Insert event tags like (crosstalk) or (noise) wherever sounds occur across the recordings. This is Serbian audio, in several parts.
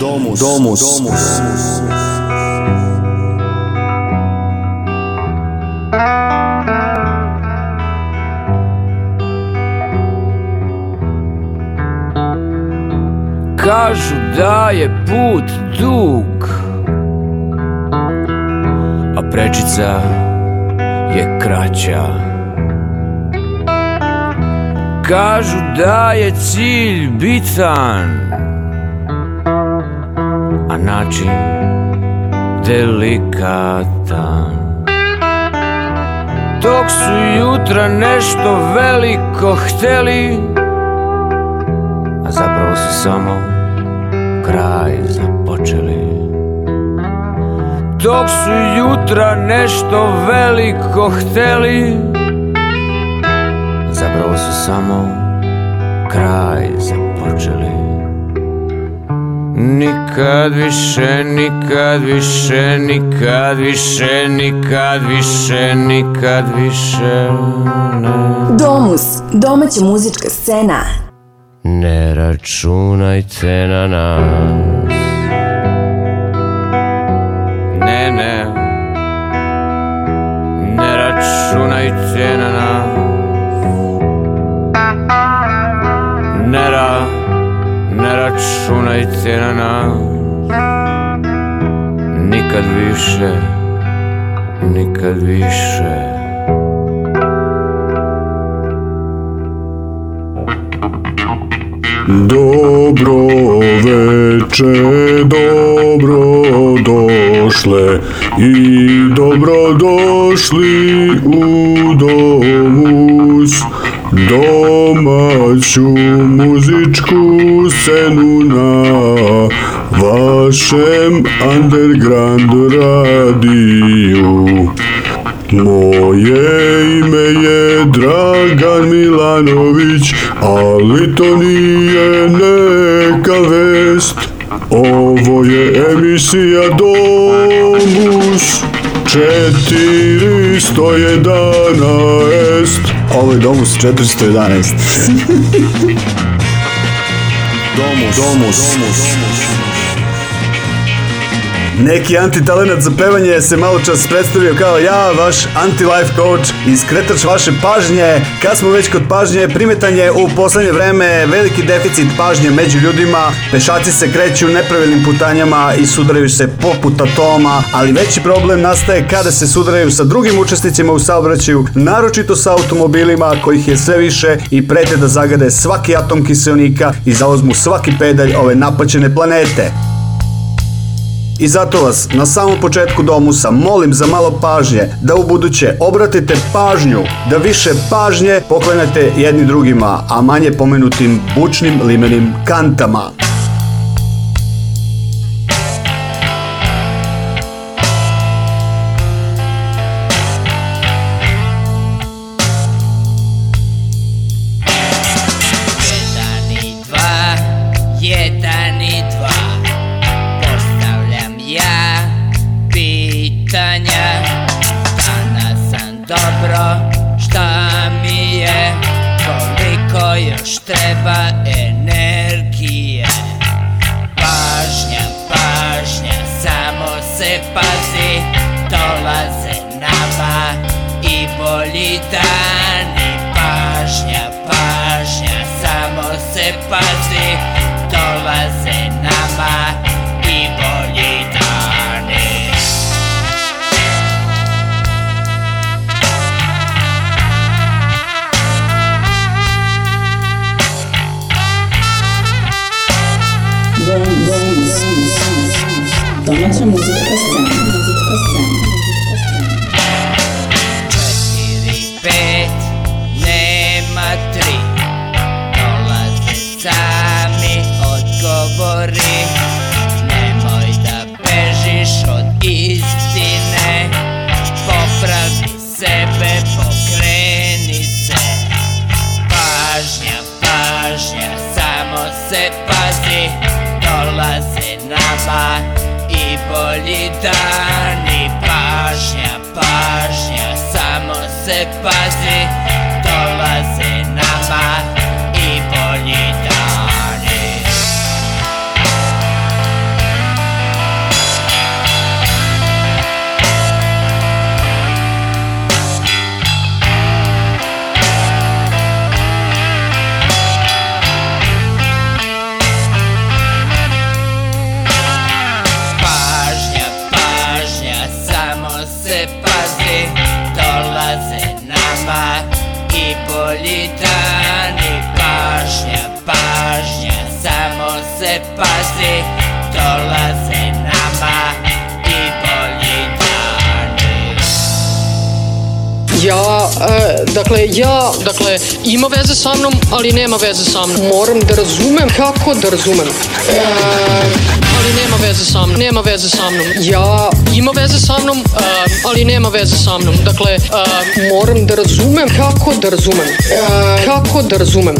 Domus. Domus. Kažu da je put dug A prečica je kraća Kažu da je cilj bitan način delikatan Dok su jutra nešto veliko hteli A zapravo su samo kraj započeli Dok su jutra nešto veliko hteli A zapravo su samo kraj započeli Nikad više, nikad više, nikad više, nikad više, nikad više ne. Domus, domaća muzička scena. Ne računajte na nas. računajte na nas Nikad više, nikad više Dobro veče, dobro došle i dobro došli u domus domaću muzičku scenu na vašem underground radiju. Moje ime je Dragan Milanović, ali to nije neka vest. Ovo je emisija Domus est. Ovo je Domus 411. (laughs) domus, Domus, Domus. Neki antitalenat za pevanje se malo čas predstavio kao ja, vaš anti-life coach i skretač vaše pažnje. Kad smo već kod pažnje, primetan je u poslednje vreme veliki deficit pažnje među ljudima. Pešaci se kreću nepravilnim putanjama i sudaraju se poput atoma, ali veći problem nastaje kada se sudaraju sa drugim učesnicima u saobraćaju, naročito sa automobilima kojih je sve više i prete da zagade svaki atom kiselnika i zauzmu svaki pedalj ove napačene planete. I zato vas na samom početku domusa molim za malo pažnje da u buduće obratite pažnju da više pažnje poklanjate jedni drugima, a manje pomenutim bučnim limenim kantama. treba energije Pažnja, pažnja, samo se pazi Dolaze nama i bolji dan Naša muzička scena. Muzička scena. Četiri, pet, nema tri. Dolaze sami odgovori. Nemoj da bežiš od istine. Popravi sebe, pokreni se. Pažnja, pažnja, samo se pazi. Dolaze nama solidarni Pažnja, pažnja, samo se pažnja Ja, e, dakle, ja, dakle, ima veze sa mnom, ali nema veze sa mnom. Moram da razumem kako da razumem. E, ali nema veze sa mnom, nema veze sa mnom. Ja, ima veze sa mnom, e, ali nema veze sa mnom. Dakle, e, moram da razumem kako da razumem. E, kako da razumem.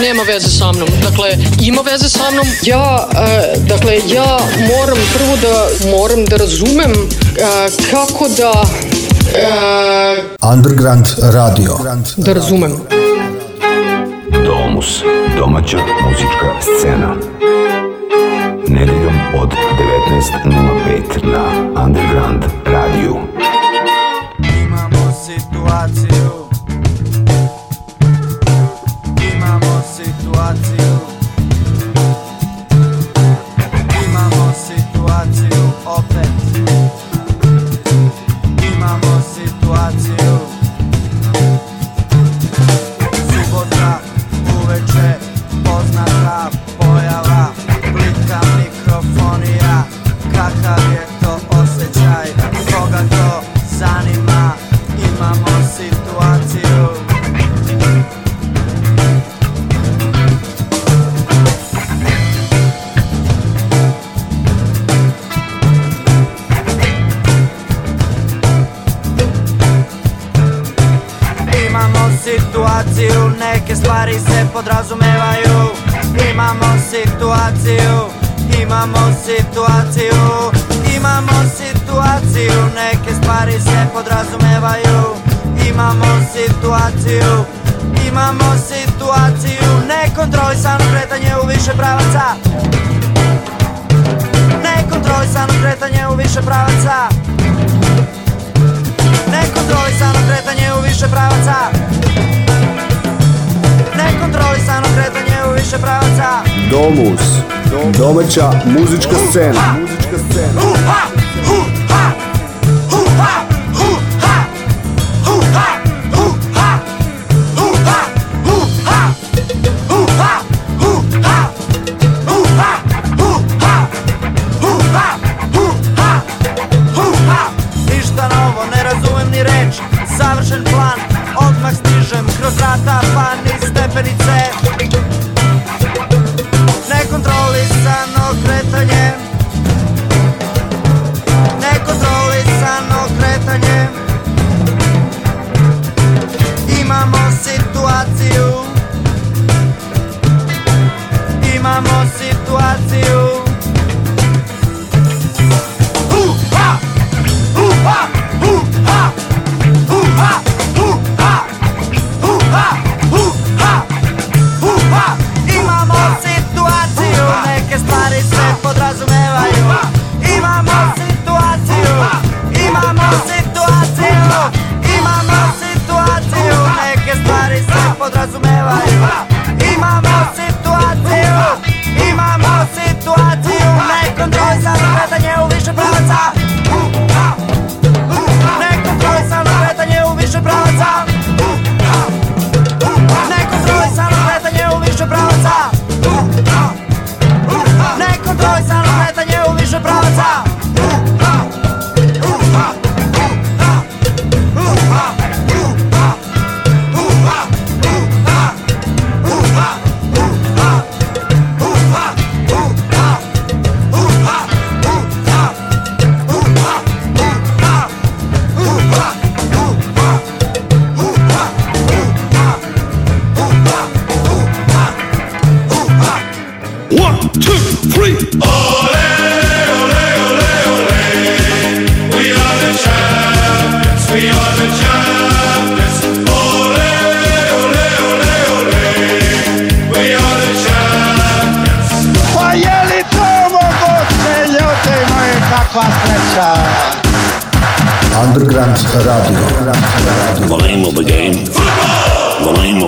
nema veze sa mnom. Dakle, ima veze sa mnom. Ja, dakle, ja moram prvo da, moram da razumem kako da E, Underground Radio. Da razumem. Domus. Domaća muzička scena. Nedeljom od 19.05 na Underground Radio. Imamo situaciju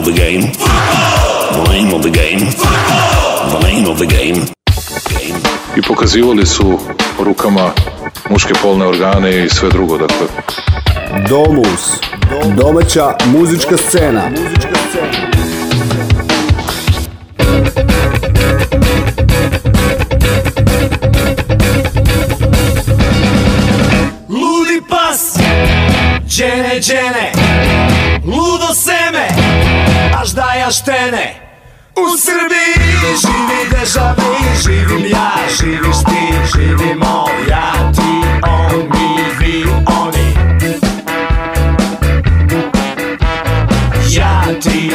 of the game. The name of the game. The name of the game. I pokazivali su rukama muške polne organe i sve drugo, dakle. Domus. Domaća muzička scena. Muzička Džene, džene, ludo seme, až da ja štene. U Srbiji živi državi, živim ja, živiš ti, živimo ja, ti, on, mi, vi, oni. Ja, ti,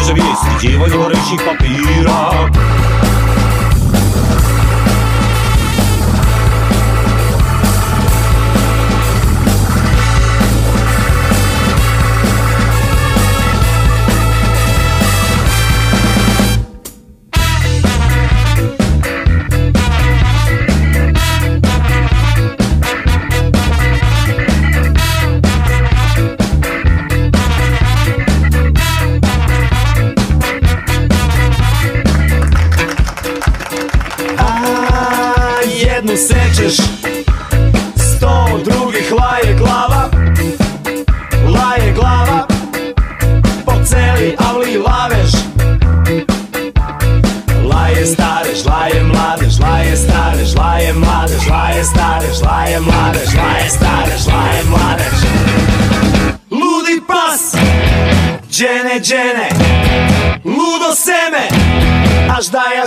sobie, że jest dzieło nie ma ręcznik papira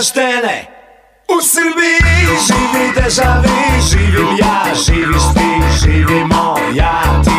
štene U Srbiji živi vu živim ja, živiš ti, živimo ja, ti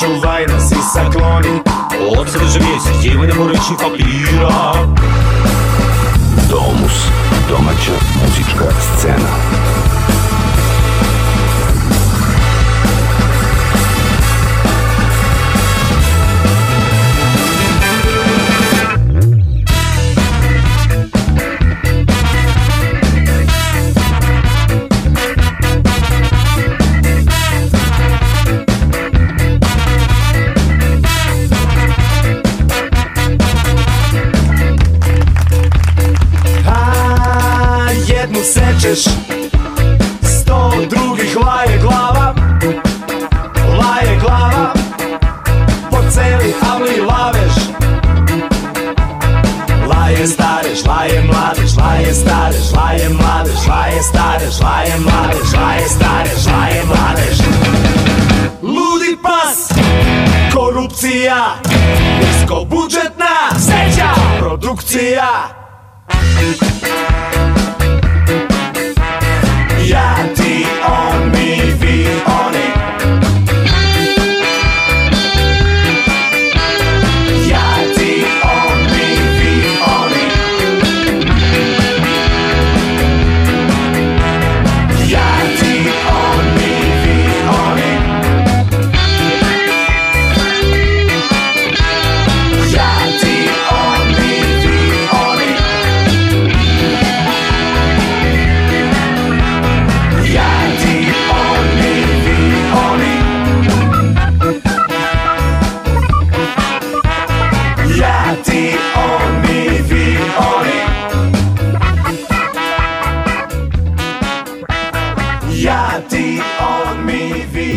Čuvaj nas i sakloni Od sadržaja i zahtjevanja porečnih papira Domus. Domaća muzička scena. Sto drugih laje glava Laje glava Po celi avli laveš Laje stareš, laje mladeš, laje stareš, laje mladeš, laje stareš, laje mladeš, laje stareš, laje mladeš Ludi pas, korupcija, nisko budžetna, seća, produkcija Chianti on me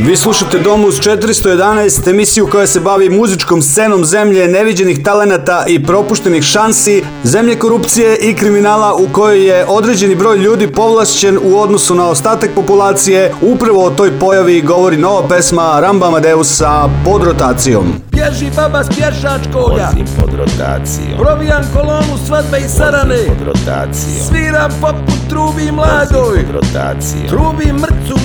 Vi slušate Domus 411, emisiju koja se bavi muzičkom scenom zemlje neviđenih talenata i propuštenih šansi, zemlje korupcije i kriminala u kojoj je određeni broj ljudi povlašćen u odnosu na ostatak populacije. Upravo o toj pojavi govori nova pesma Ramba pod rotacijom. Bježi baba s pješačkoga pod kolonu i sarane Vozim Sviram trubi mladoj pod rotaciju Trubi mrcu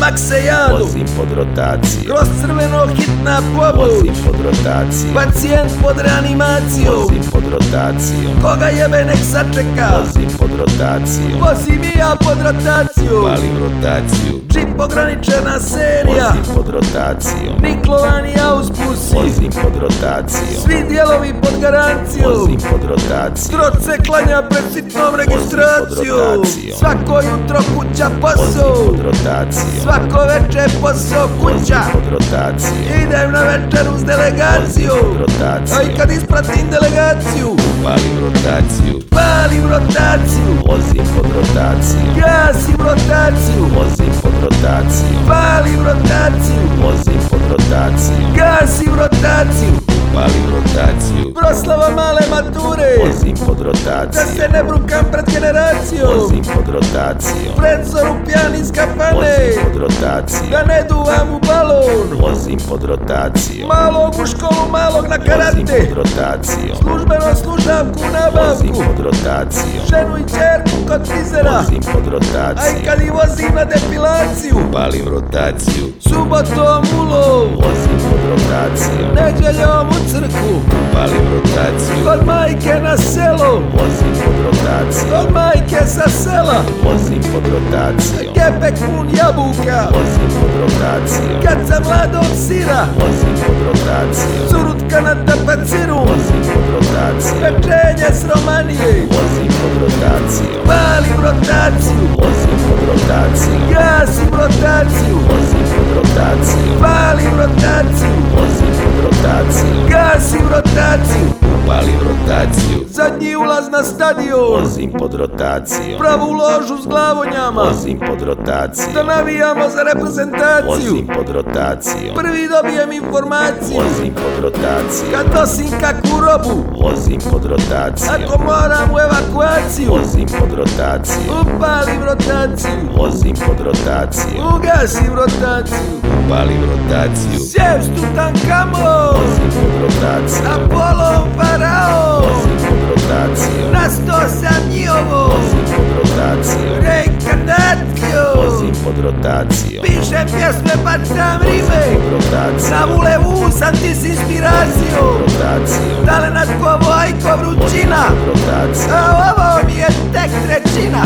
jadu Vozim pod rotaciju Kroz crveno hitna pomoć Vozim pod rotaciju Pacijent pod reanimaciju Vozim pod rotaciju Koga jebe nek sačeka Vozim pod rotaciju Vozim i ja pod rotaciju Valim rotaciju Džip ograničena serija Vozim pod rotaciju Niklovan i auspusi Vozim pod rotaciju Svi dijelovi pod garanciju Vozim pod rotaciju Stroce klanja pred sitnom registracijom Svak svako jutro kuća posao Osim rotacije Svako večer posao kuća Osim rotacije Idem è una s rus delegazio rotacije Ai i kad delegazio delegaciju Palim rotaciju Palim Osi Vozim pod rotaciju Gasim rotaciju Vozim pod rotaciju Palim rotaciju Vozim pod rotaciju Gasim palim rotaciju Proslava male mature Vozim pod rotaciju Da se ne brukam pred generacijom Vozim pod rotaciju Predzoru pijan iz kafane Vozim pod rotaciju Da ne duvam u balon Vozim pod rotaciju Malog u školu, malog na karate Vozim pod rotaciju Službeno služavku na babku Vozim pod rotaciju Ženu i čerku kod frizera Vozim pod rotaciju Aj kad i vozim na depilaciju Palim rotaciju Subotom ulov Vozim pod rotaciju Nedjeljom crku, palim rotaciju Kod majke na selo, vozim pod rotaciju Kod majke sa sela, vozim pod rotaciju Kepek pun jabuka, vozim pod rotaciju Kad sam mladom sira, vozim pod rotaciju Curutka na tapaciru, vozim pod rotaciju Pečenje s romanije, vozim pod rotaciju Palim rotaciju, vozim pod rotaciju Gasim rotaciju, vozim pod rotaciju Palim rotaciju, ротации, гасим ротацию upálim rotáciu Zadní ulaz na stadion Vozím pod rotáciu Pravú ložu s glávoňama. Vozím pod rotáciu Da za reprezentaciju Vozim pod rotáciu Prvi dobijem informaciju Vozim pod rotáciu Katosinka nosim kakvu robu pod rotáciu Ako moram u evakuaciju Vozim pod rotaciju v rotaciju Vozim pod rotaciju Ugasím rotaciju Upalim rotaciju Sjev stutan kamo Vozim pod rotáciu. Na 5. varao Osim pod rotaciju Nasto sam njihovo Osim pod rotaciju Reinkarnaciju Osim pod rotaciju Pišem pjesme, pa tam rime Na ulevu sam ti s inspiracijom Dale nad kovo, ajko vrućina A ovo mi je tek trećina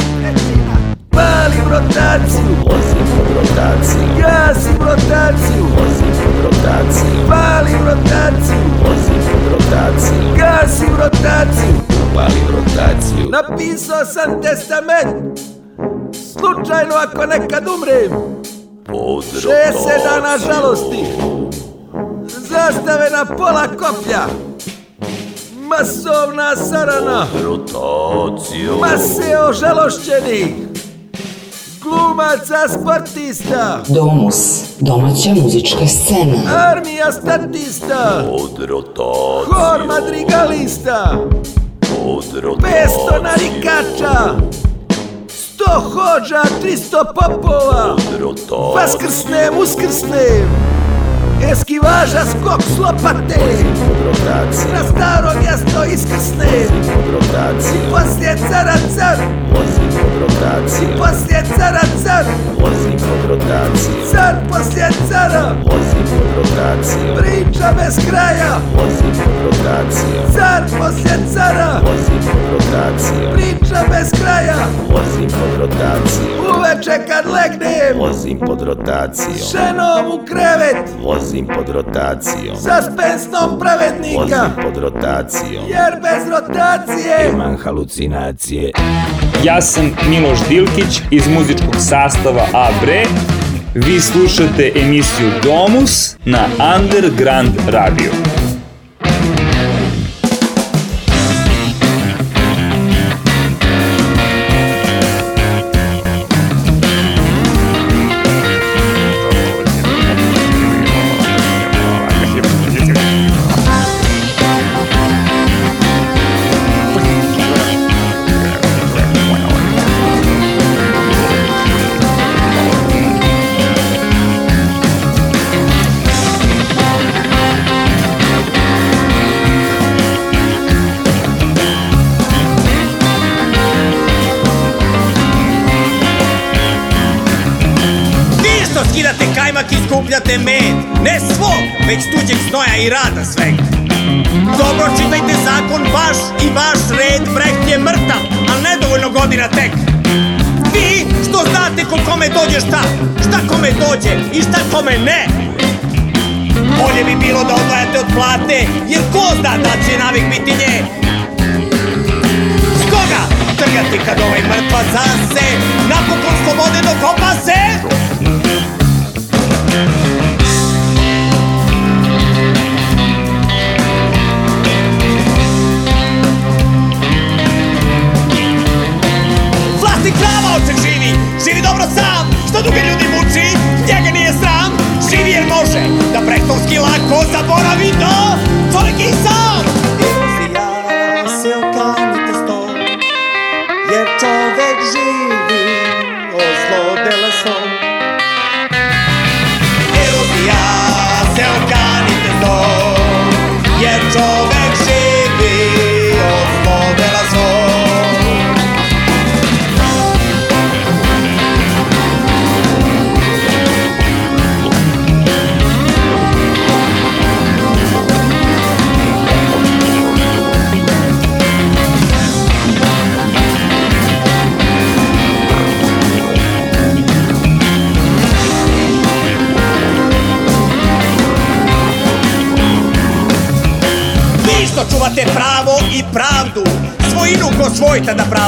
Palim rotaciju Osim pod rotaciju Gasim rotaciju Osim pod rotaciju Palim rotaciju Osim pod rotaciju rotaciji Gasim rotaciju Upalim rotaciju Napisao sam testament Slučajno ako nekad umrem Pozdrav Šest dana žalosti Zastave na pola koplja Masovna sarana Rotaciju Mase ožalošćenih glumaca sportista Domus, domaća muzička scena Armija statista Od rotacije Hor madrigalista Od Pesto narikača Sto hođa, tristo popova Od rotacije Vaskrsnem, uskrsnem Eskivaža skok s lopate Rotacija Na staro mjesto iskrsne Rotacija I poslije cara car Vozi pod rotacija I poslije cara car Vozi pod Car poslije cara Vozi Priča bez kraja Vozi pod rotacija Car poslije cara Vozi Priča bez kraja Vozi pod Uveče kad legnem Vozim pod rotacijom Šenom u krevet Vozim pod rotacijom Sa spensnom pravednika Vozim pod rotacijom Jer bez rotacije Imam halucinacije Ja sam Miloš Dilkić iz muzičkog sastava Abre Vi slušate emisiju Domus na Underground Radio med Ne svog, već tuđeg snoja i rada sveg Dobro čitajte zakon vaš i vaš red breht je mrtav, ali nedovoljno godina tek Vi što znate ko kome dođe šta Šta kome dođe i šta kome ne Bolje bi bilo da odvajate od plate Jer ko zna da će navik biti nje Stoga, trgati kad ovaj mrtva zase Napokon slobode dok živi dobro sam, što drugi ljudi muči Njega nije sram, živi jer može Da prestonski lako zaboravi to Tvoj sam da bravo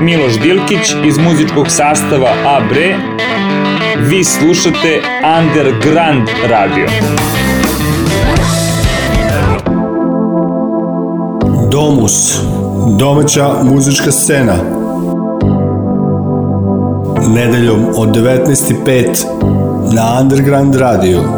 Miloš Dilkić iz muzičkog sastava Abre Vi slušate Underground Radio. Domus, domaća muzička scena. Nedeljom od 19.05 na Underground Radio.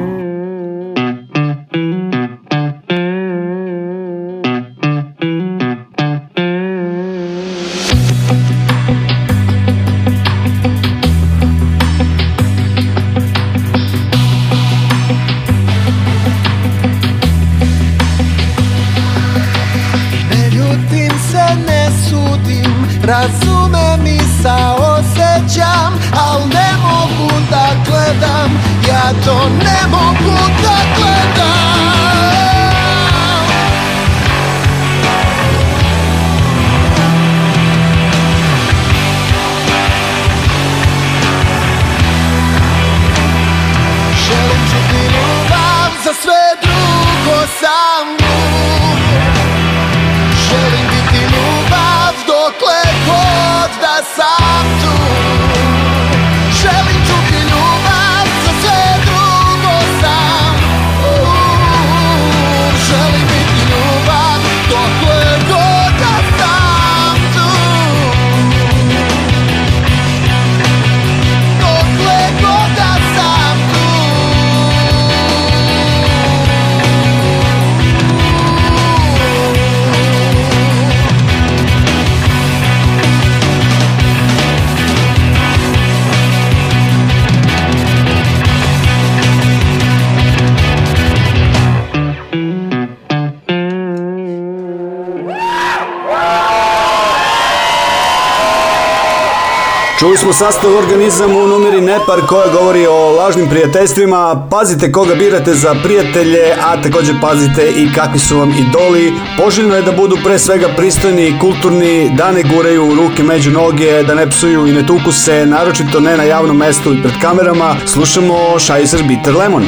Čuli smo sastav organizam u numeri Nepar koja govori o lažnim prijateljstvima. Pazite koga birate za prijatelje, a također pazite i kakvi su vam idoli. Poželjno je da budu pre svega pristojni i kulturni, da ne guraju ruke među noge, da ne psuju i ne tuku se, naročito ne na javnom mestu i pred kamerama. Slušamo Scheiser Bitter Lemon.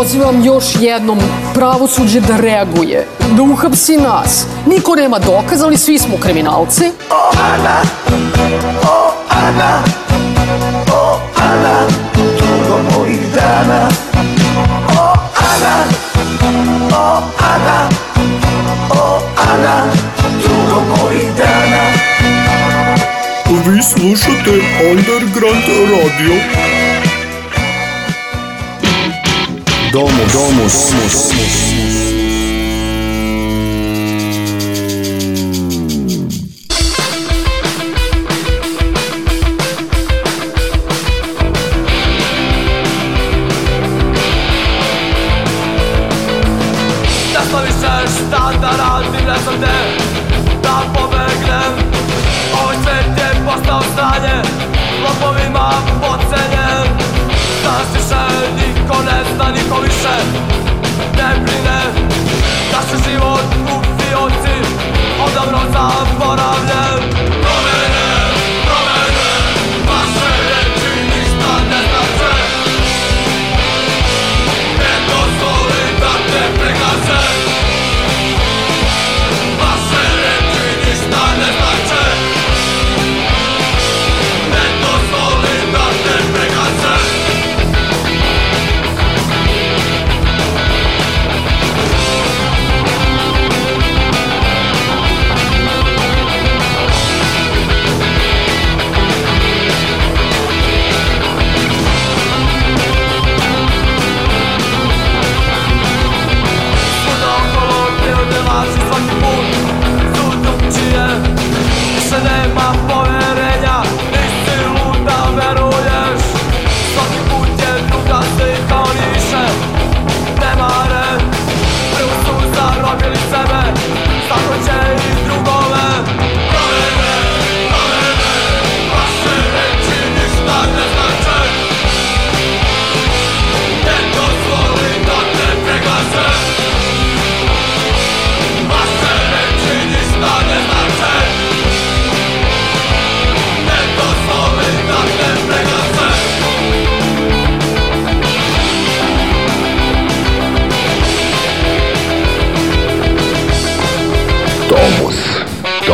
pozivam još jednom pravosuđe da reaguje, da uhapsi nas. Niko nema dokaza, ali svi smo kriminalci. O Ana, o Ana, o Ana, tugo mojih dana. O Ana, o Ana, o Ana, tugo mojih dana. Vi slušate Underground Radio. Domus, Domus, Menschen, der Brille, das ist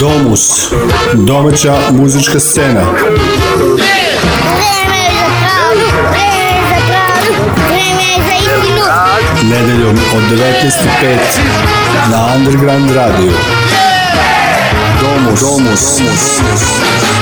Domus. Domaća muzička scena. Vreme vreme vreme za za za istinu. Nedeljom od 19.05 na Underground Radio. Domus. Domus. Domus.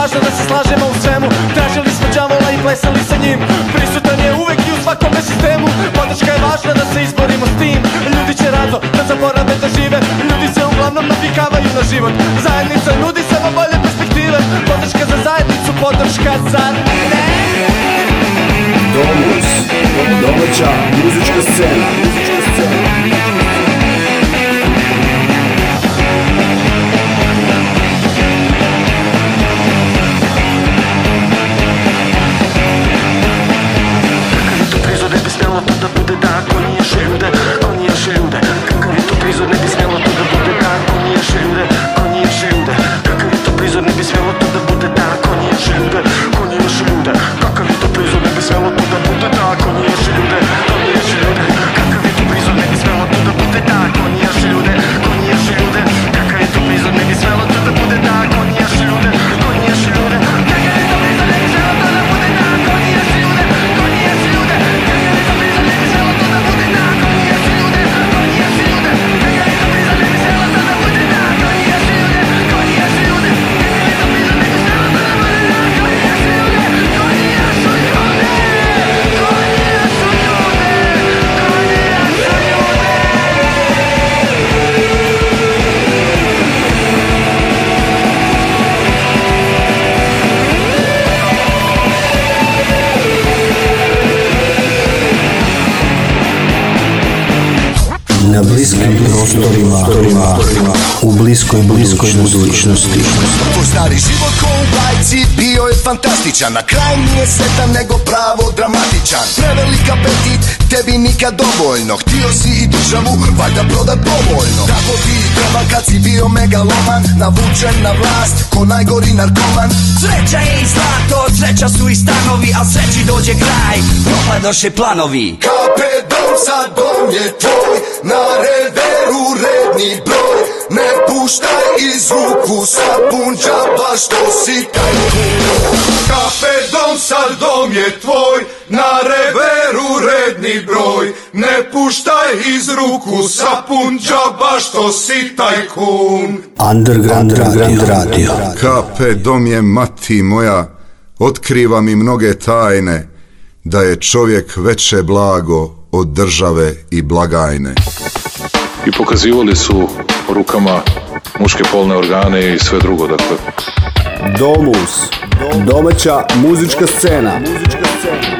važno da se slažemo u svemu Tražili smo džavola i plesali sa njim Prisutan je uvek i u svakome sistemu Podrška je važna da se izborimo s tim Ljudi će rado da zaborave da žive Ljudi se uglavnom navikavaju na život Zajednica nudi samo bolje perspektive Podrška za zajednicu, podrška za ne Domus, domaća muzička scena, muzička scena. bliskoj, bliskoj budućnosti. Tvoj stari život ko u bajci bio je fantastičan, na kraj nije sretan nego pravo dramatičan. Prevelik apetit, tebi nikad dovoljno, htio si i državu, valjda prodat povoljno. Tako ti treba kad si bio megaloman, navučen na vlast, ko najgori narkoman. Sreća je i zlato, sreća su i stanovi, a sreći dođe kraj, propadoše planovi. dom, sad dom je tvoj, na reveru redni broj. Ne puštaj iz ruku sa baš što si taj Kafe dom sad dom je tvoj, na reveru redni broj. Ne puštaj iz ruku sa baš što si taj kun. Underground, radio. Kafe dom je mati moja, otkriva mi mnoge tajne, da je čovjek veće blago od države i blagajne. I pokazivali su rukama muške polne organe i sve drugo, dakle. Domus, domaća muzička scena. Muzička scena.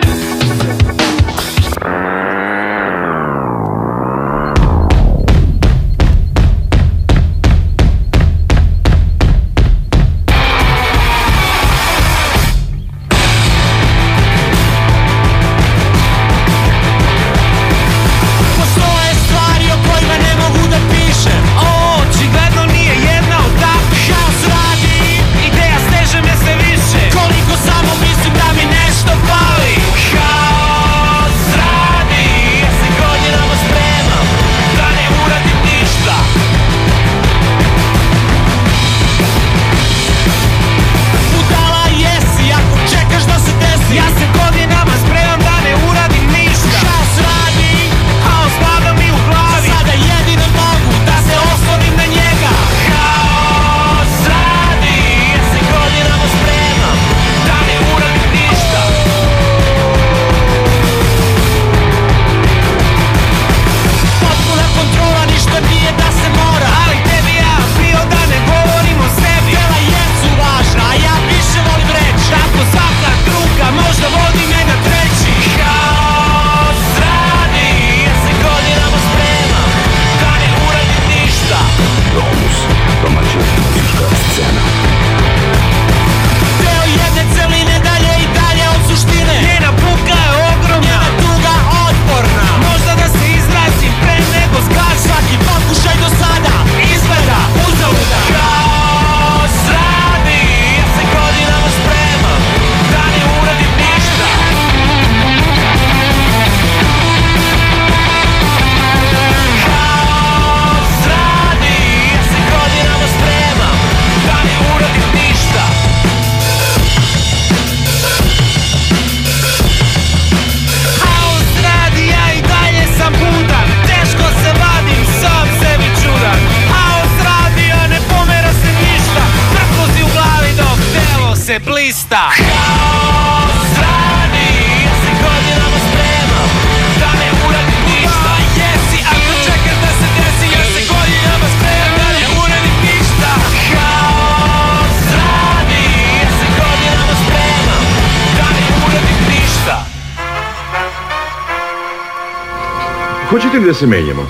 se menjamo.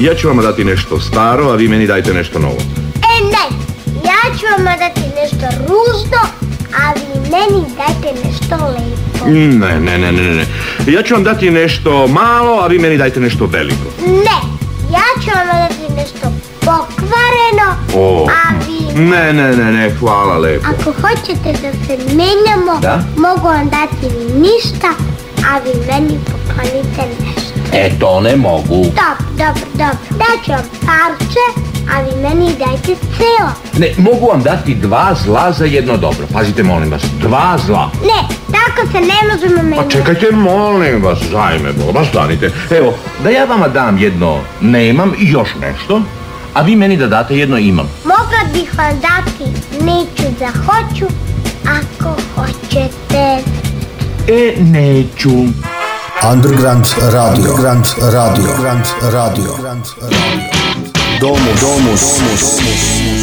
Ja ću vam dati nešto staro, a vi meni dajte nešto novo. E ne, ja ću vam dati nešto ružno, a vi meni dajte nešto lijepo. Ne, ne, ne, ne, ne. Ja ću vam dati nešto malo, a vi meni dajte nešto veliko. Ne, ja ću vam dati nešto pokvareno, a vi... Ne, ne, ne, ne, hvala lepo. Ako hoćete da se menjamo, mogu vam dati ništa, a vi meni poklonite E, to ne mogu. Stop, dobro, dobro. Daću vam parče, a vi meni dajte celo. Ne, mogu vam dati dva zla za jedno dobro. Pazite, molim vas, dva zla. Ne, tako se ne možemo meni. Pa čekajte, molim vas, zajme, boba, stanite. Evo, da ja vama dam jedno nemam i još nešto, a vi meni da date jedno imam. Mogla bih vam dati neću da hoću, ako hoćete. E, neću. Underground Radio. Underground Radio. Underground Radio. Domus. Domus. Domus. Domus.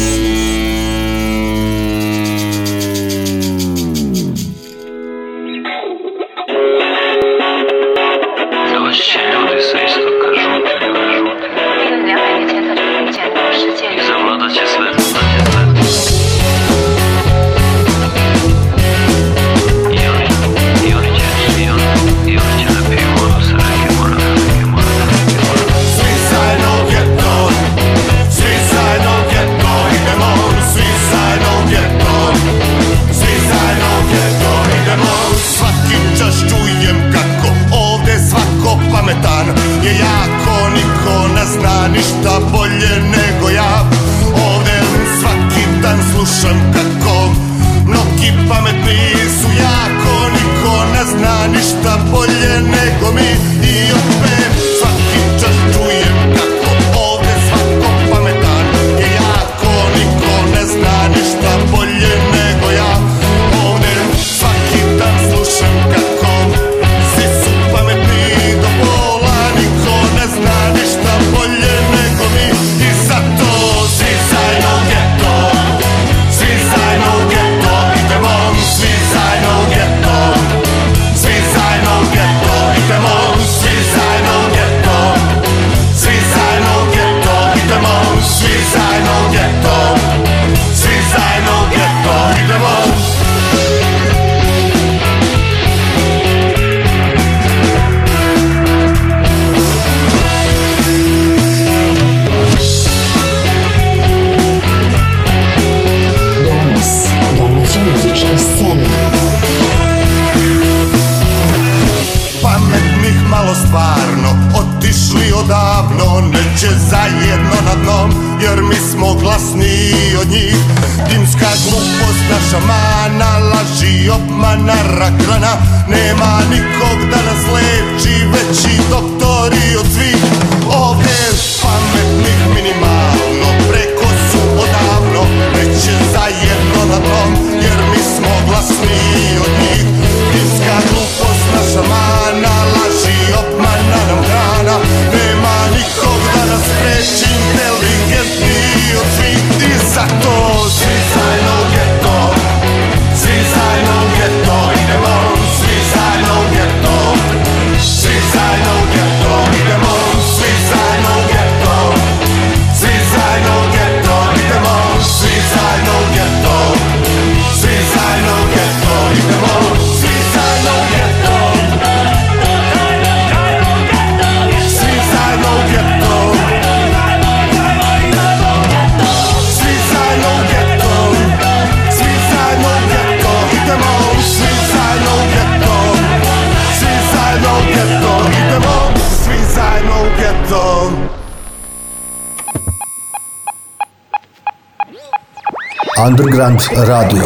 Radio.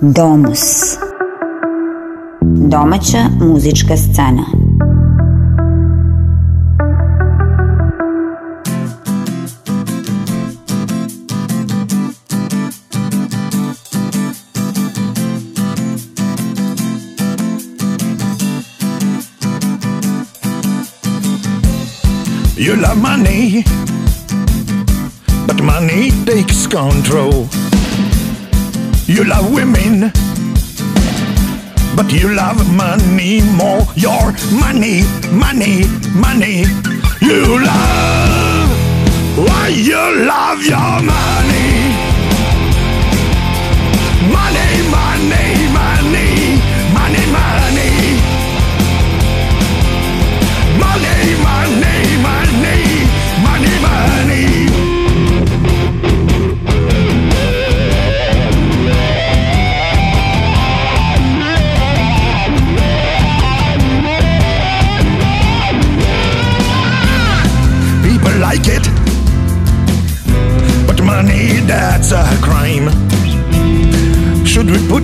Domus. Domaća muzička scena. You love money, but money takes control. You love women, but you love money more. Your money, money, money. You love, why you love your money.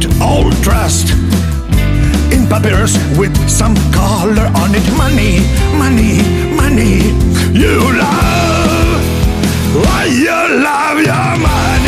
put all trust in papyrus with some color on it. Money, money, money. You love, why you love your money.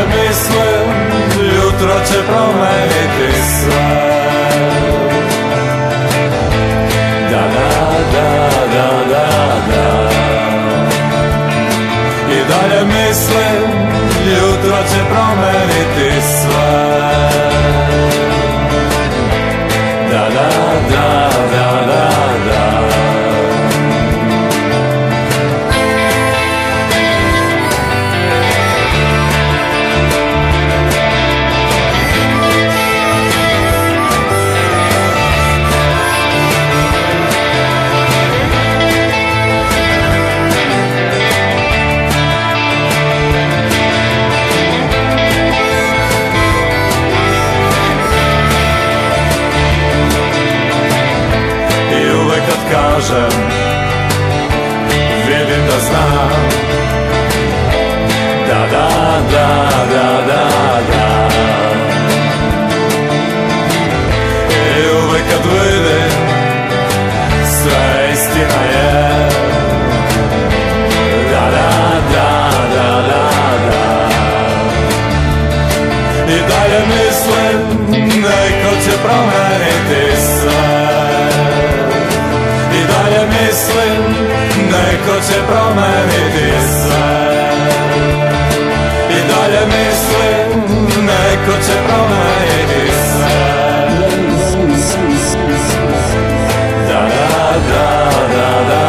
ne mislim Jutro će promeniti sve Da, da, da, da, da, da I dalje mislim Jutro će promeniti скажем, ведь это знак. Да-да-да-да-да-да. Любы котлыны, своя истинная. Да-да-да-да-да-да. И далее мы će promeniti sve I dalje mislim, neko će promeniti sve Da, da, da, da, da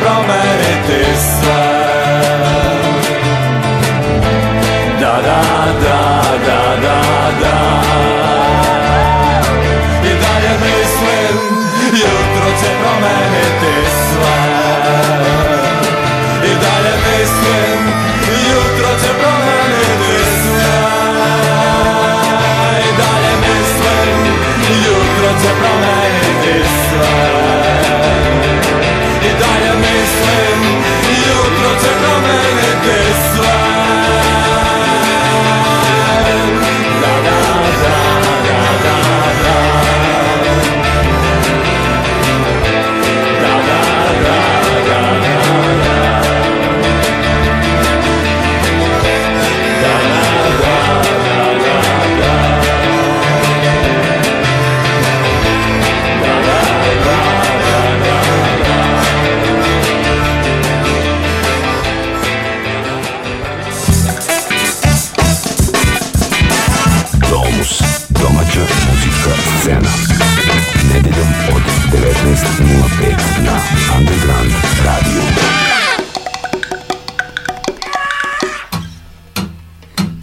promeniti sve Da, da, da, da, da, da I dalje mislim, jutro će promeniti sve I dalje mislim, jutro će promeniti sve I dalje mislim, jutro će promeniti sve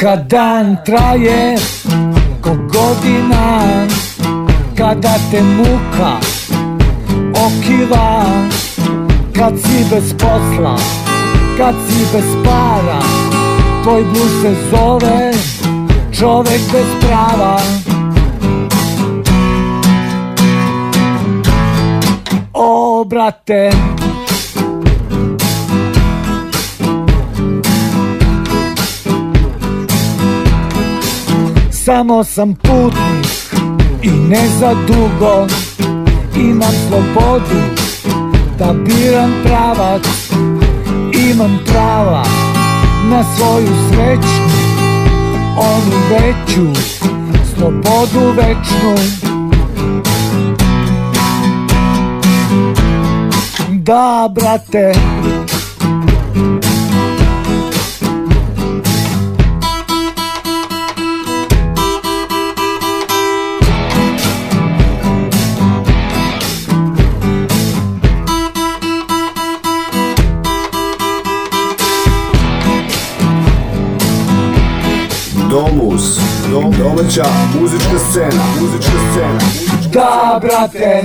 Kad dan traje ko godina Kada te muka okiva Kad si bez posla, kad si bez para Tvoj bluz se zove čovek bez prava O brate, Samo sam putnik i ne za dugo Imam slobodu da biram pravac Imam prava na svoju sreću Onu veću, slobodu večnu Da, brate, Domus, dom, domaća muzička scena, muzička scena. Da, brate,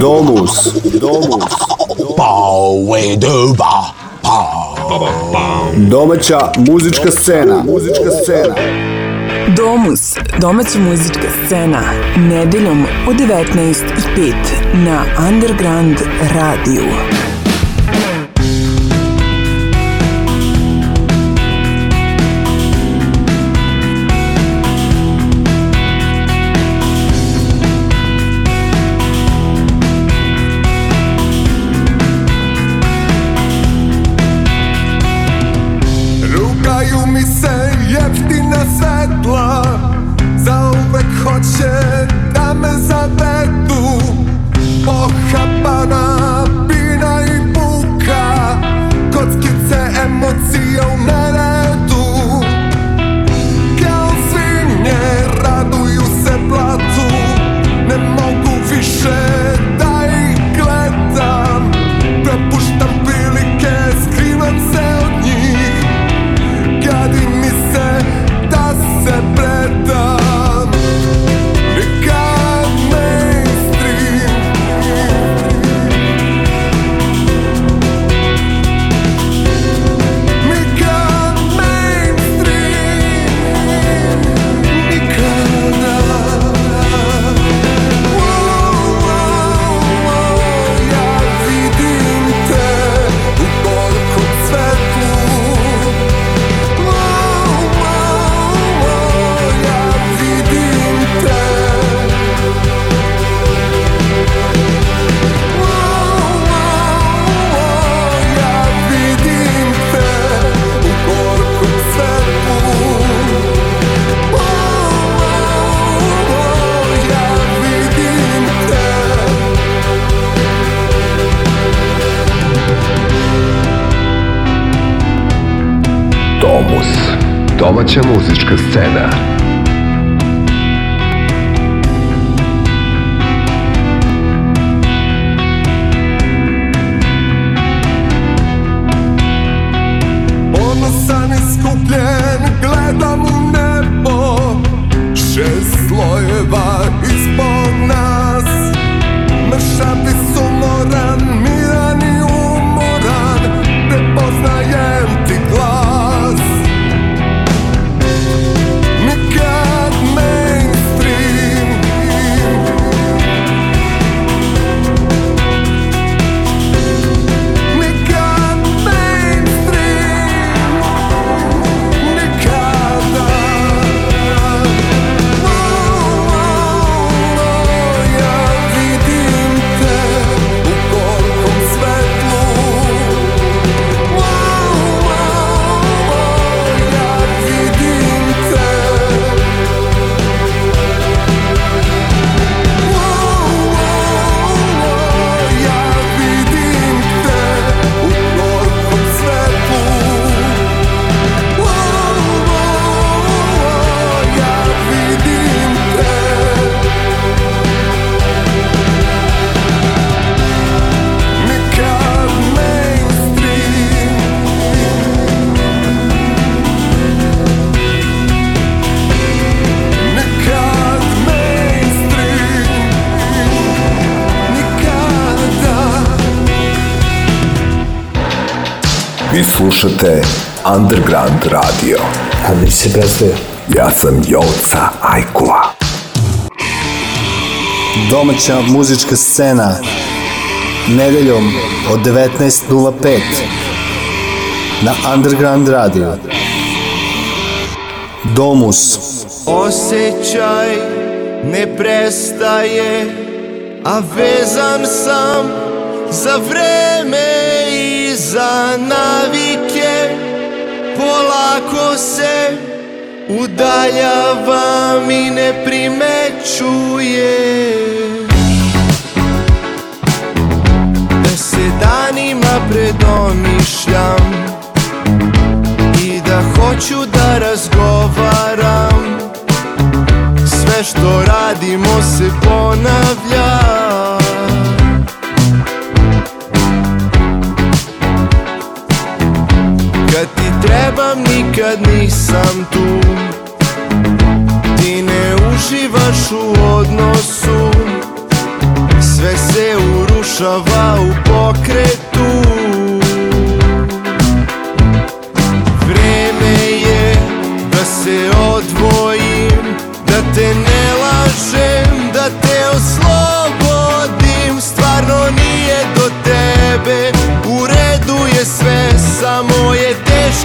Domus, domus. pa Domaća muzička scena. Muzička scena. Domus, domaća muzička scena, nedeljom u 19.05 na Underground Radio Vi slušate Underground Radio. A mi se Ja sam Joca Ajkula. Domaća muzička scena. Nedeljom od 19.05 na Underground Radio. Domus. Osjećaj ne prestaje, a vezan sam za vreme za navike polako se udaljavam i ne primećuje Da se danima predomišljam i da hoću da razgovaram Sve što radimo se ponavlja trebam nikad nisam tu Ti ne uživaš u odnosu Sve se urušava u pokretu Vreme je da se odvojim Da te ne lažem, da te oslobodim Stvarno nije do tebe U redu je sve, samo je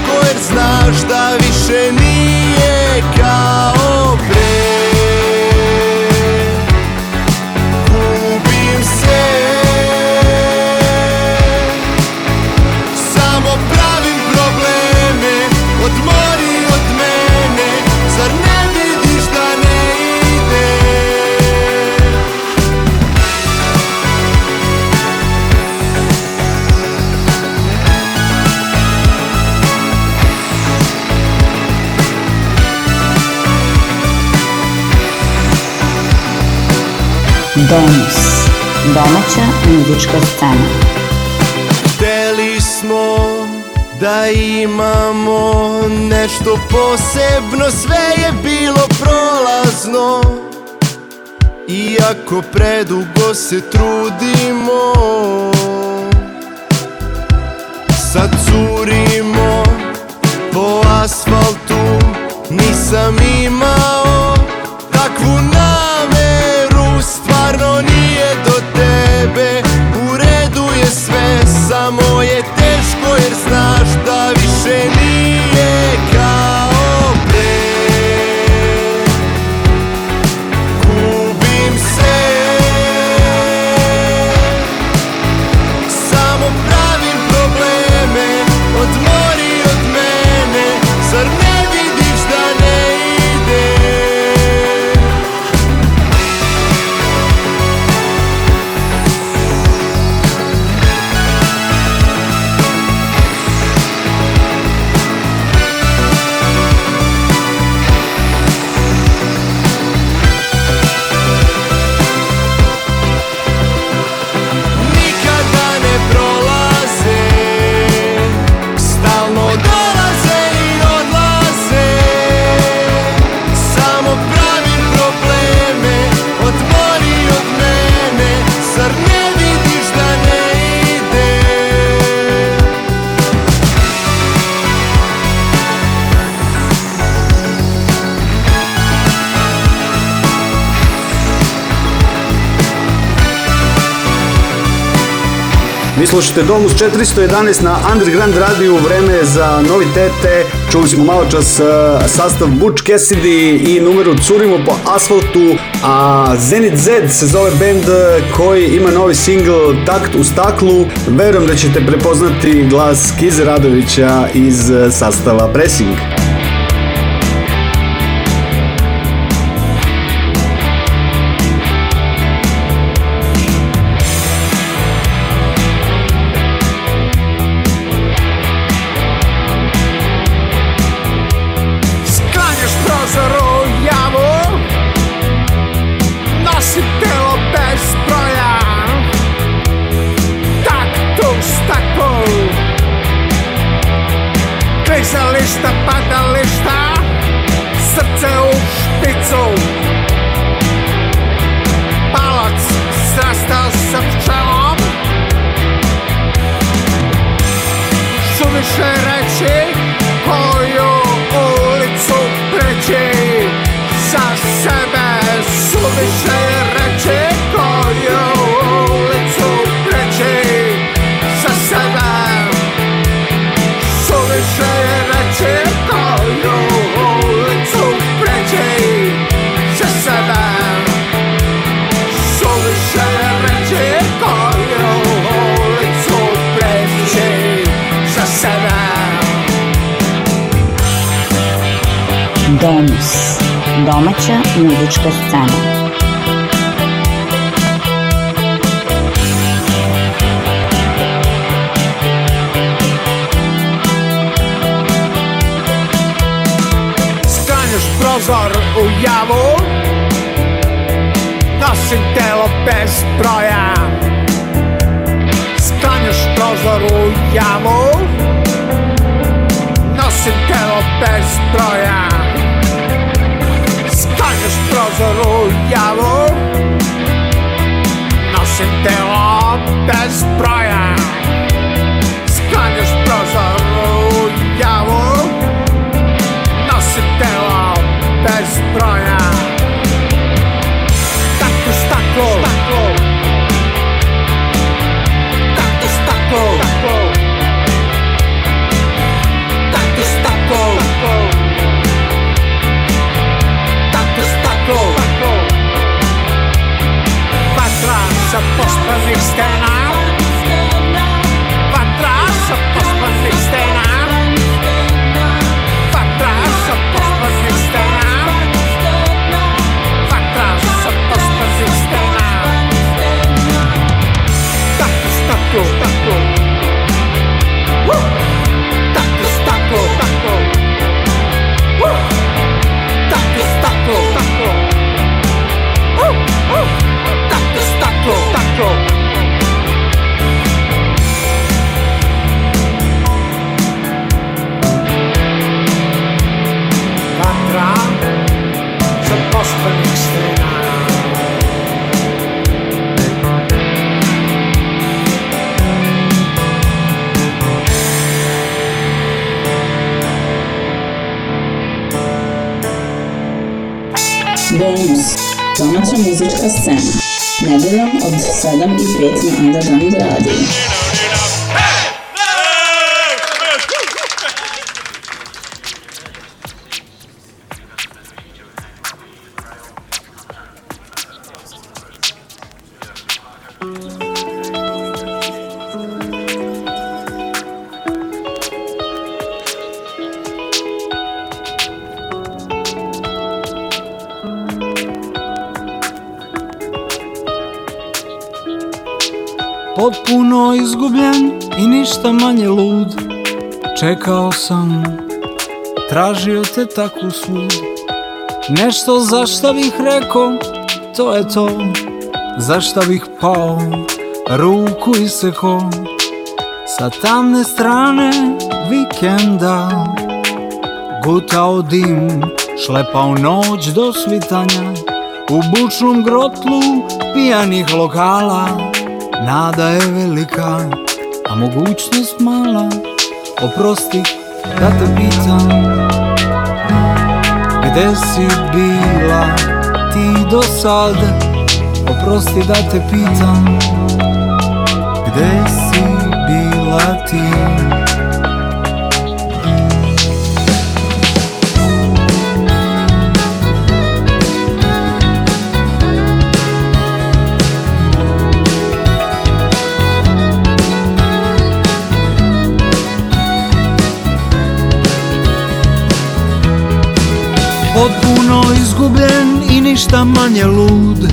такой знаешь, да вишень Domus. Domaća muzička scena. Hteli smo da imamo nešto posebno, sve je bilo prolazno. Iako predugo se trudimo, sad curimo po asfaltu, nisam imao takvu stvarno nije do tebe Slušajte Domus 411 na Underground radiju, vreme za novitete. Čuli smo malo čas e, sastav Butch Cassidy i numeru Curimo po asfaltu, a Zenit Z se zove band e, koji ima novi single Takt u staklu. Verujem da ćete prepoznati glas Kize Radovića iz e, sastava Pressing. muzička scena. Nedeljom od 7 i 5 na Underground dosta manje lud Čekao sam, tražio te takvu svud Nešto za šta bih rekao, to je to Za šta bih pao, ruku iseko Sa tamne strane vikenda Gutao dim, šlepao noć do svitanja U bučnom grotlu pijanih lokala Nada je velika mogućnost mala Oprosti da te pitam Gde si bila ti do sad Oprosti da te pitam Gde si bila ti Potpuno izgubljen i ništa manje lud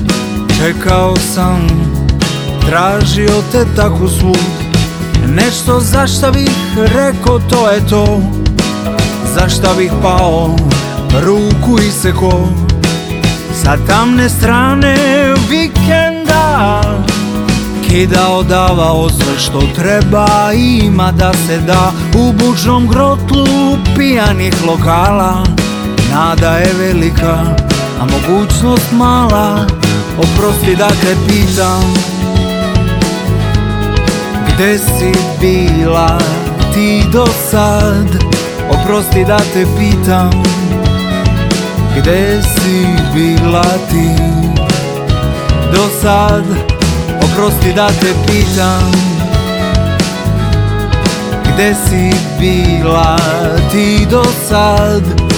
Čekao sam, tražio te tako svud Nešto zašta bih rekao to je to Zašta bih pao, ruku seko. Sa tamne strane vikenda Kidao, davao sve što treba Ima da se da u bučnom grotlu pijanih lokala Nada je velika, a mogućnost mala Oprosti da te pitam Gde si bila ti do sad? Oprosti da te pitam Gde si bila ti do sad? Oprosti da te pitam Gde si bila ti do sad?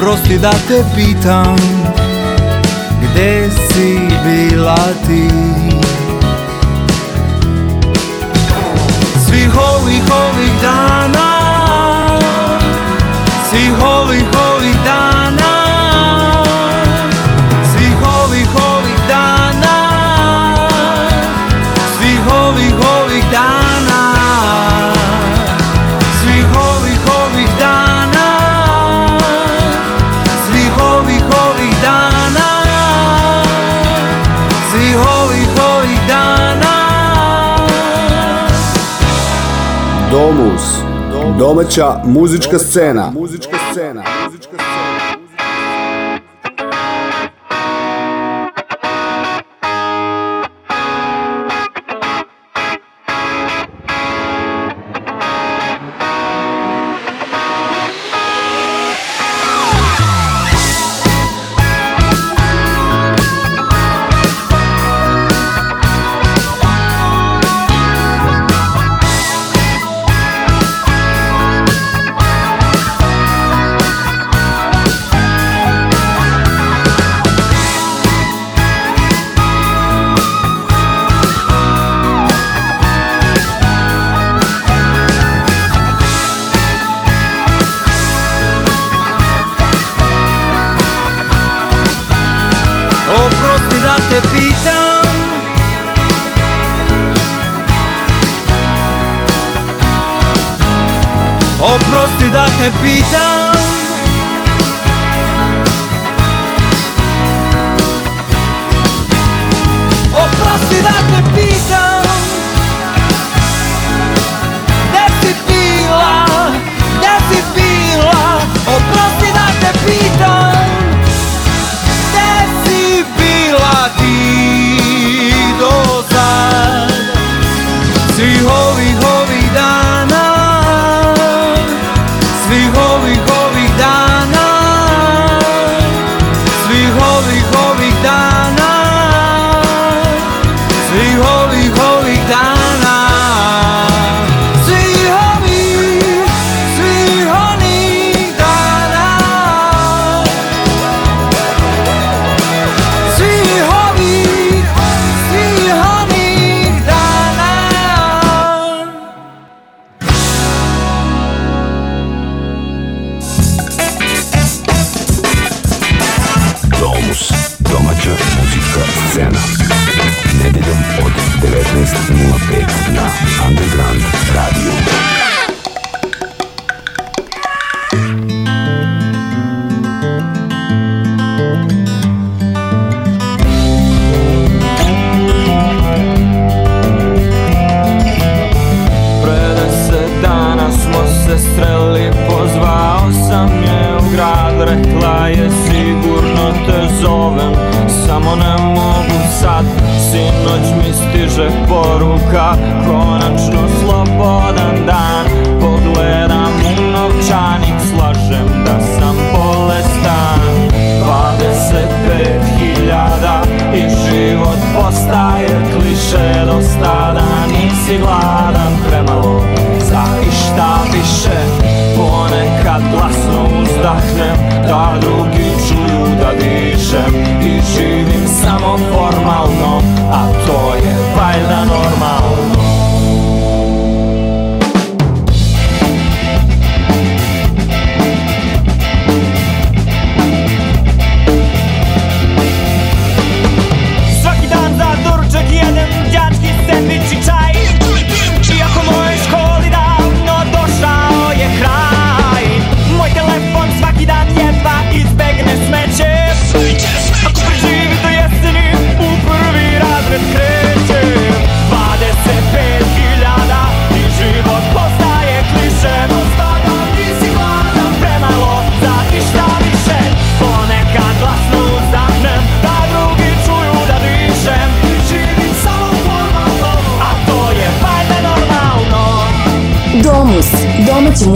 Oprosti da te pitam Gde si bila ti Svih ovih ovih dana Svih ovih ovih Domus. Domaća muzička scena. Muzička scena.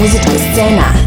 music escena.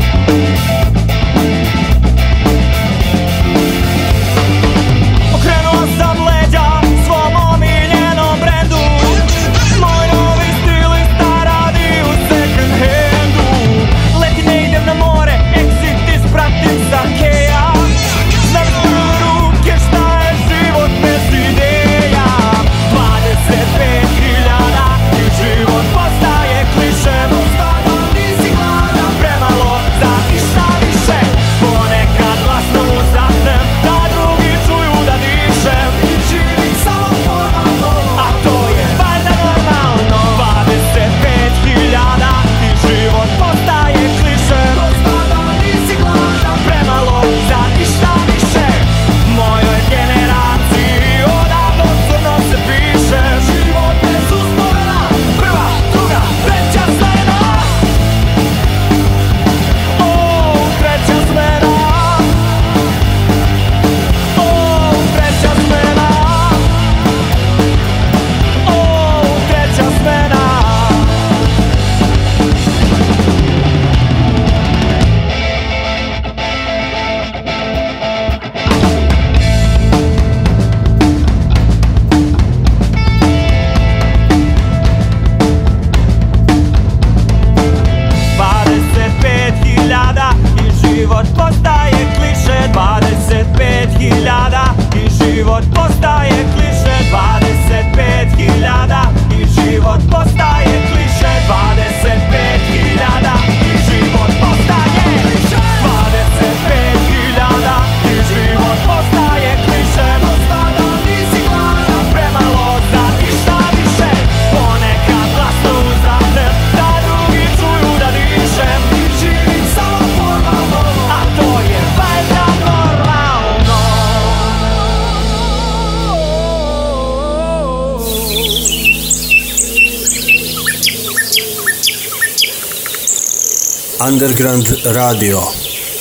radio.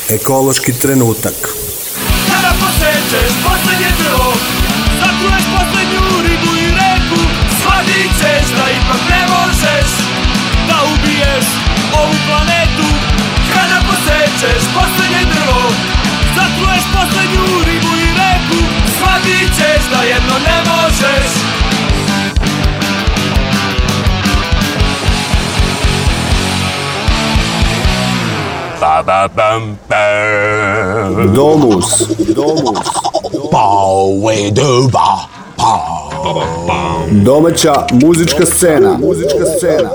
Ekološki trenutak. Domus, domus. Pa. Domaća muzička scena. Muzička scena.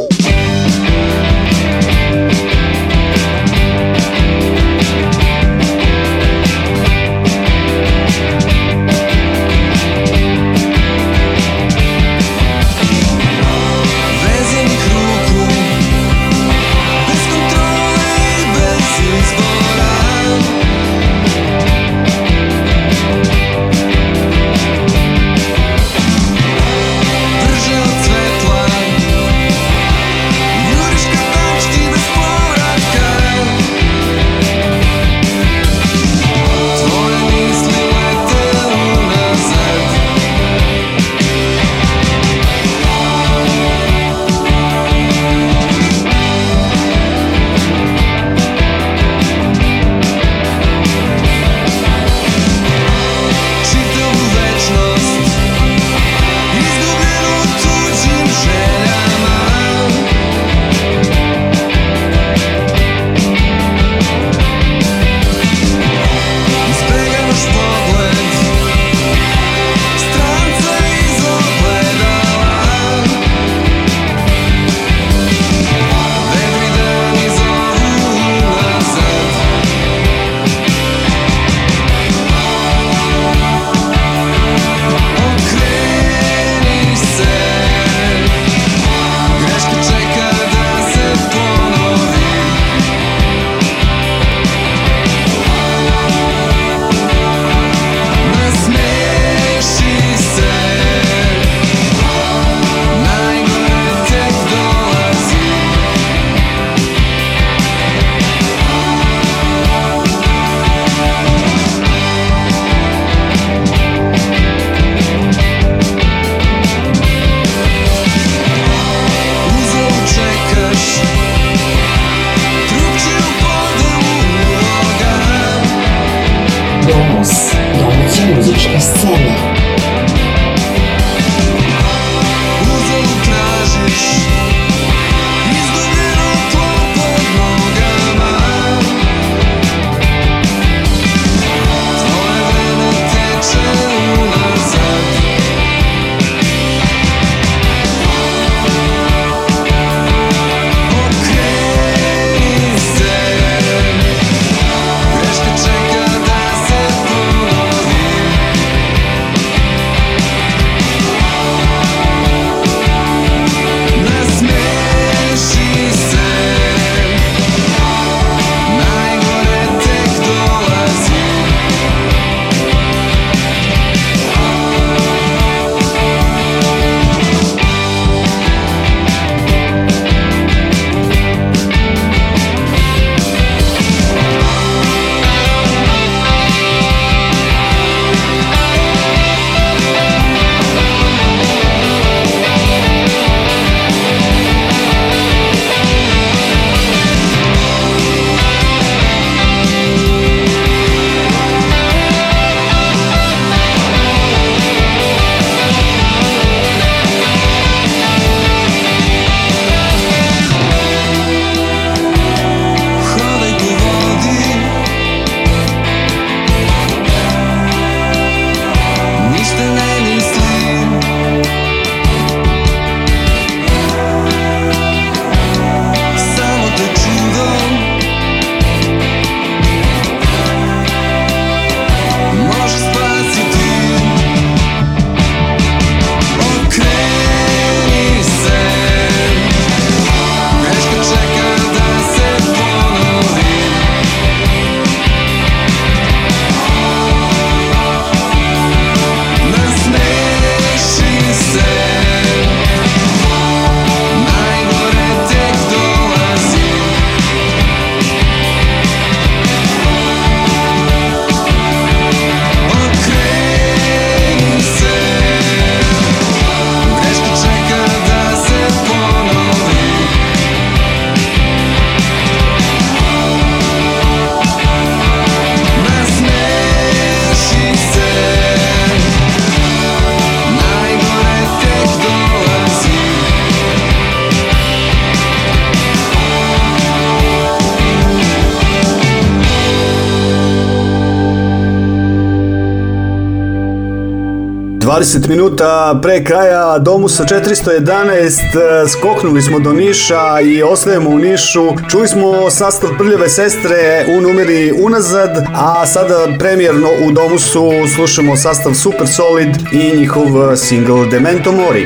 20 minuta pre kraja domu sa 411 e, skoknuli smo do Niša i ostajemo u Nišu. Čuli smo sastav Prljave sestre u numeri unazad, a sada premjerno u domu su slušamo sastav Super Solid i njihov e, single Demento Mori.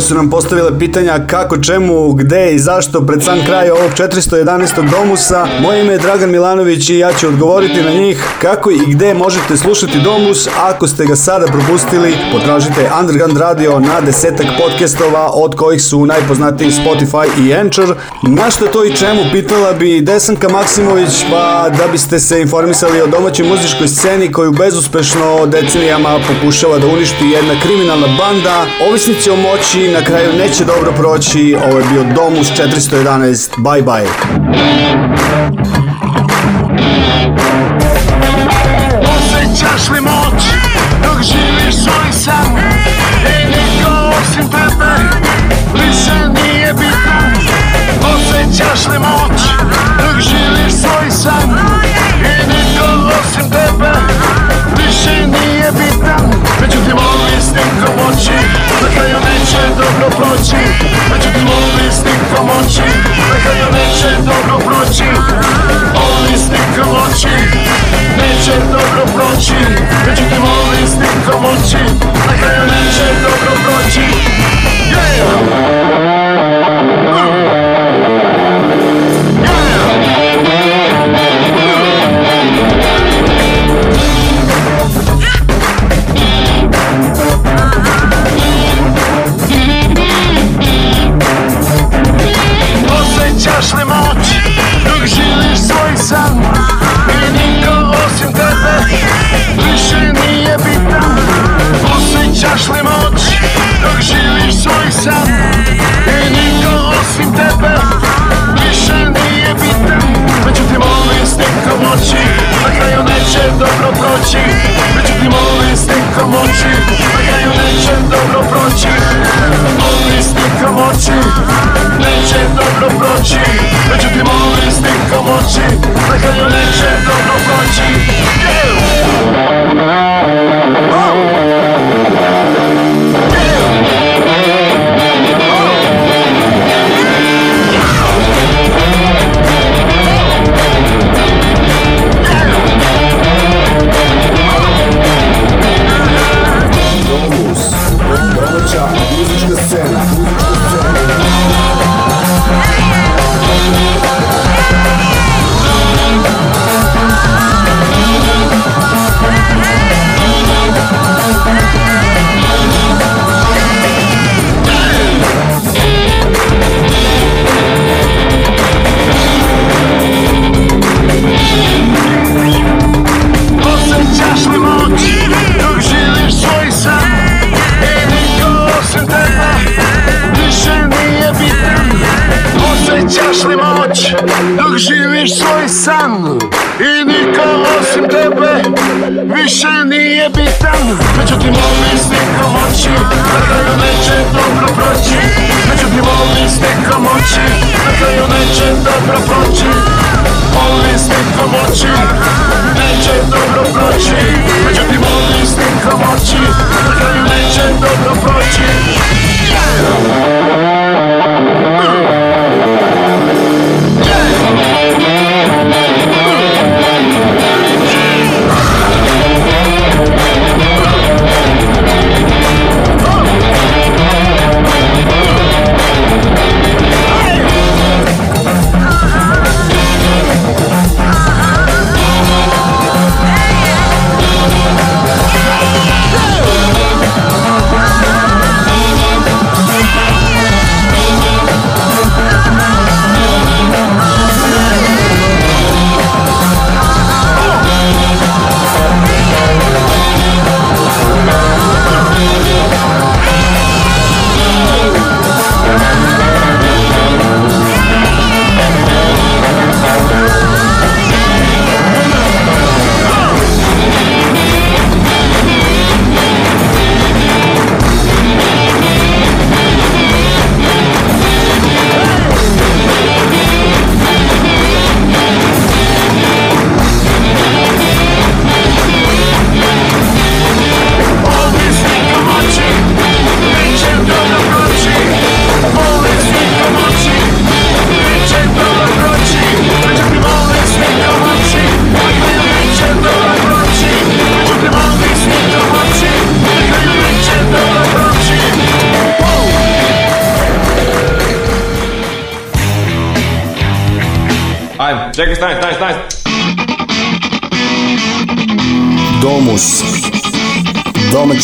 su nam postavile pitanja kako, čemu, gde i zašto pred sam kraj ovog 411. Domusa. Moje ime je Dragan Milanović i ja ću odgovoriti na njih kako i gde možete slušati Domus. Ako ste ga sada propustili, potražite Underground Radio na desetak podcastova od kojih su najpoznatiji Spotify i Anchor. Na što to i čemu pitala bi Desanka Maksimović pa da biste se informisali o domaćoj muzičkoj sceni koju bezuspešno decenijama pokušava da uništi jedna kriminalna banda. Ovisnici o moći na kraju neće dobro proći. Ovo je bio Domus 411. Bye bye. Osjećaš li moć dok živiš svoj sam Ej niko osim tebe više nije bitno Osjećaš li moć dok živiš svoj sam Ej niko osim tebe više nije bitno Međutim ovo je snimkom oči na kraju neće dobro proći Međutim ovi s nikom oči Neka neće dobro proći Ovi s nikom oči Neće dobro proći Međutim ovi s nikom oči Neka neće dobro proći dobro proći Međutim ovi slikom oči Na kraju neće dobro proći Ovi slikom oči Neće dobro proći Međutim ovi slikom oči Na kraju neće dobro proći yeah! Oh!